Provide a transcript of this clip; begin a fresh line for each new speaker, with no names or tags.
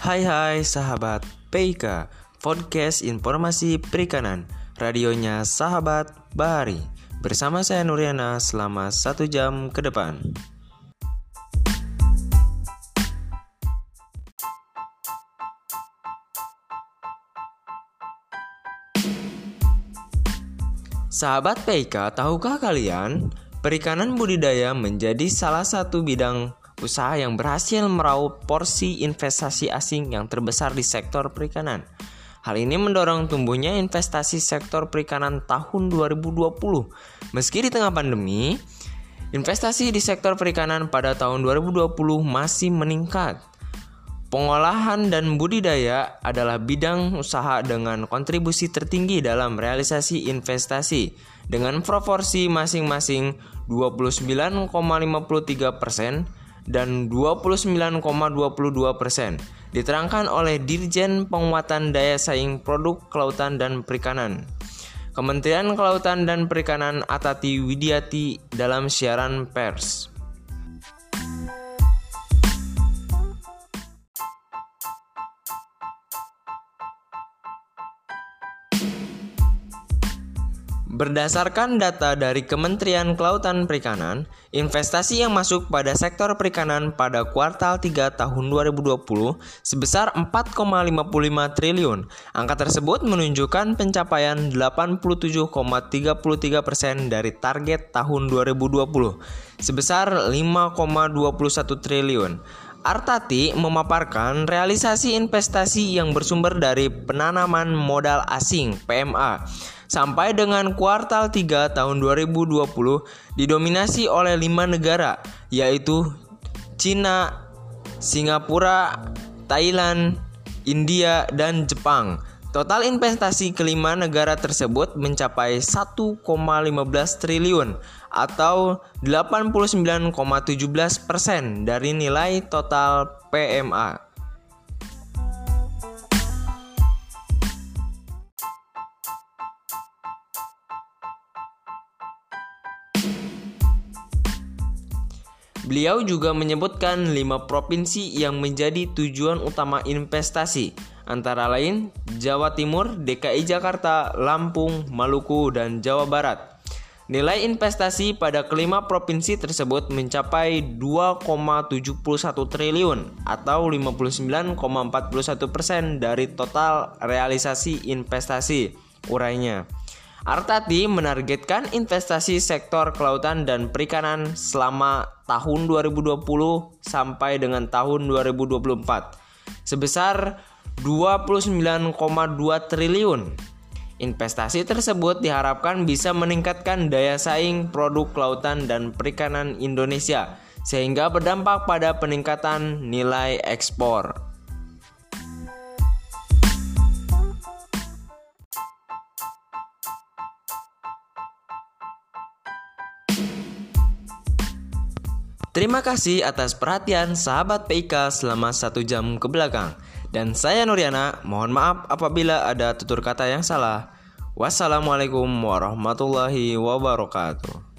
Hai hai sahabat PIK Podcast Informasi Perikanan. Radionya sahabat Bahari. Bersama saya Nuriana selama satu jam ke depan. Sahabat PIK, tahukah kalian perikanan budidaya menjadi salah satu bidang usaha yang berhasil meraup porsi investasi asing yang terbesar di sektor perikanan. Hal ini mendorong tumbuhnya investasi sektor perikanan tahun 2020. Meski di tengah pandemi, investasi di sektor perikanan pada tahun 2020 masih meningkat. Pengolahan dan budidaya adalah bidang usaha dengan kontribusi tertinggi dalam realisasi investasi dengan proporsi masing-masing 29,53 persen dan 29,22 persen. Diterangkan oleh Dirjen Penguatan Daya Saing Produk Kelautan dan Perikanan. Kementerian Kelautan dan Perikanan Atati Widiati dalam siaran pers. Berdasarkan data dari Kementerian Kelautan Perikanan, investasi yang masuk pada sektor perikanan pada kuartal 3 tahun 2020 sebesar 4,55 triliun. Angka tersebut menunjukkan pencapaian 87,33% persen dari target tahun 2020 sebesar 5,21 triliun. Artati memaparkan realisasi investasi yang bersumber dari penanaman modal asing (PMA) sampai dengan kuartal 3 tahun 2020 didominasi oleh lima negara yaitu Cina, Singapura, Thailand, India, dan Jepang. Total investasi kelima negara tersebut mencapai 1,15 triliun atau 89,17 persen dari nilai total PMA. Beliau juga menyebutkan lima provinsi yang menjadi tujuan utama investasi, antara lain Jawa Timur, DKI Jakarta, Lampung, Maluku, dan Jawa Barat. Nilai investasi pada kelima provinsi tersebut mencapai 2,71 triliun atau 59,41 persen dari total realisasi investasi, urainya. Artati menargetkan investasi sektor kelautan dan perikanan selama tahun 2020 sampai dengan tahun 2024 sebesar 29,2 triliun. Investasi tersebut diharapkan bisa meningkatkan daya saing produk kelautan dan perikanan Indonesia sehingga berdampak pada peningkatan nilai ekspor. Terima kasih atas perhatian sahabat PIK selama satu jam ke belakang. Dan saya Nuriana, mohon maaf apabila ada tutur kata yang salah. Wassalamualaikum warahmatullahi wabarakatuh.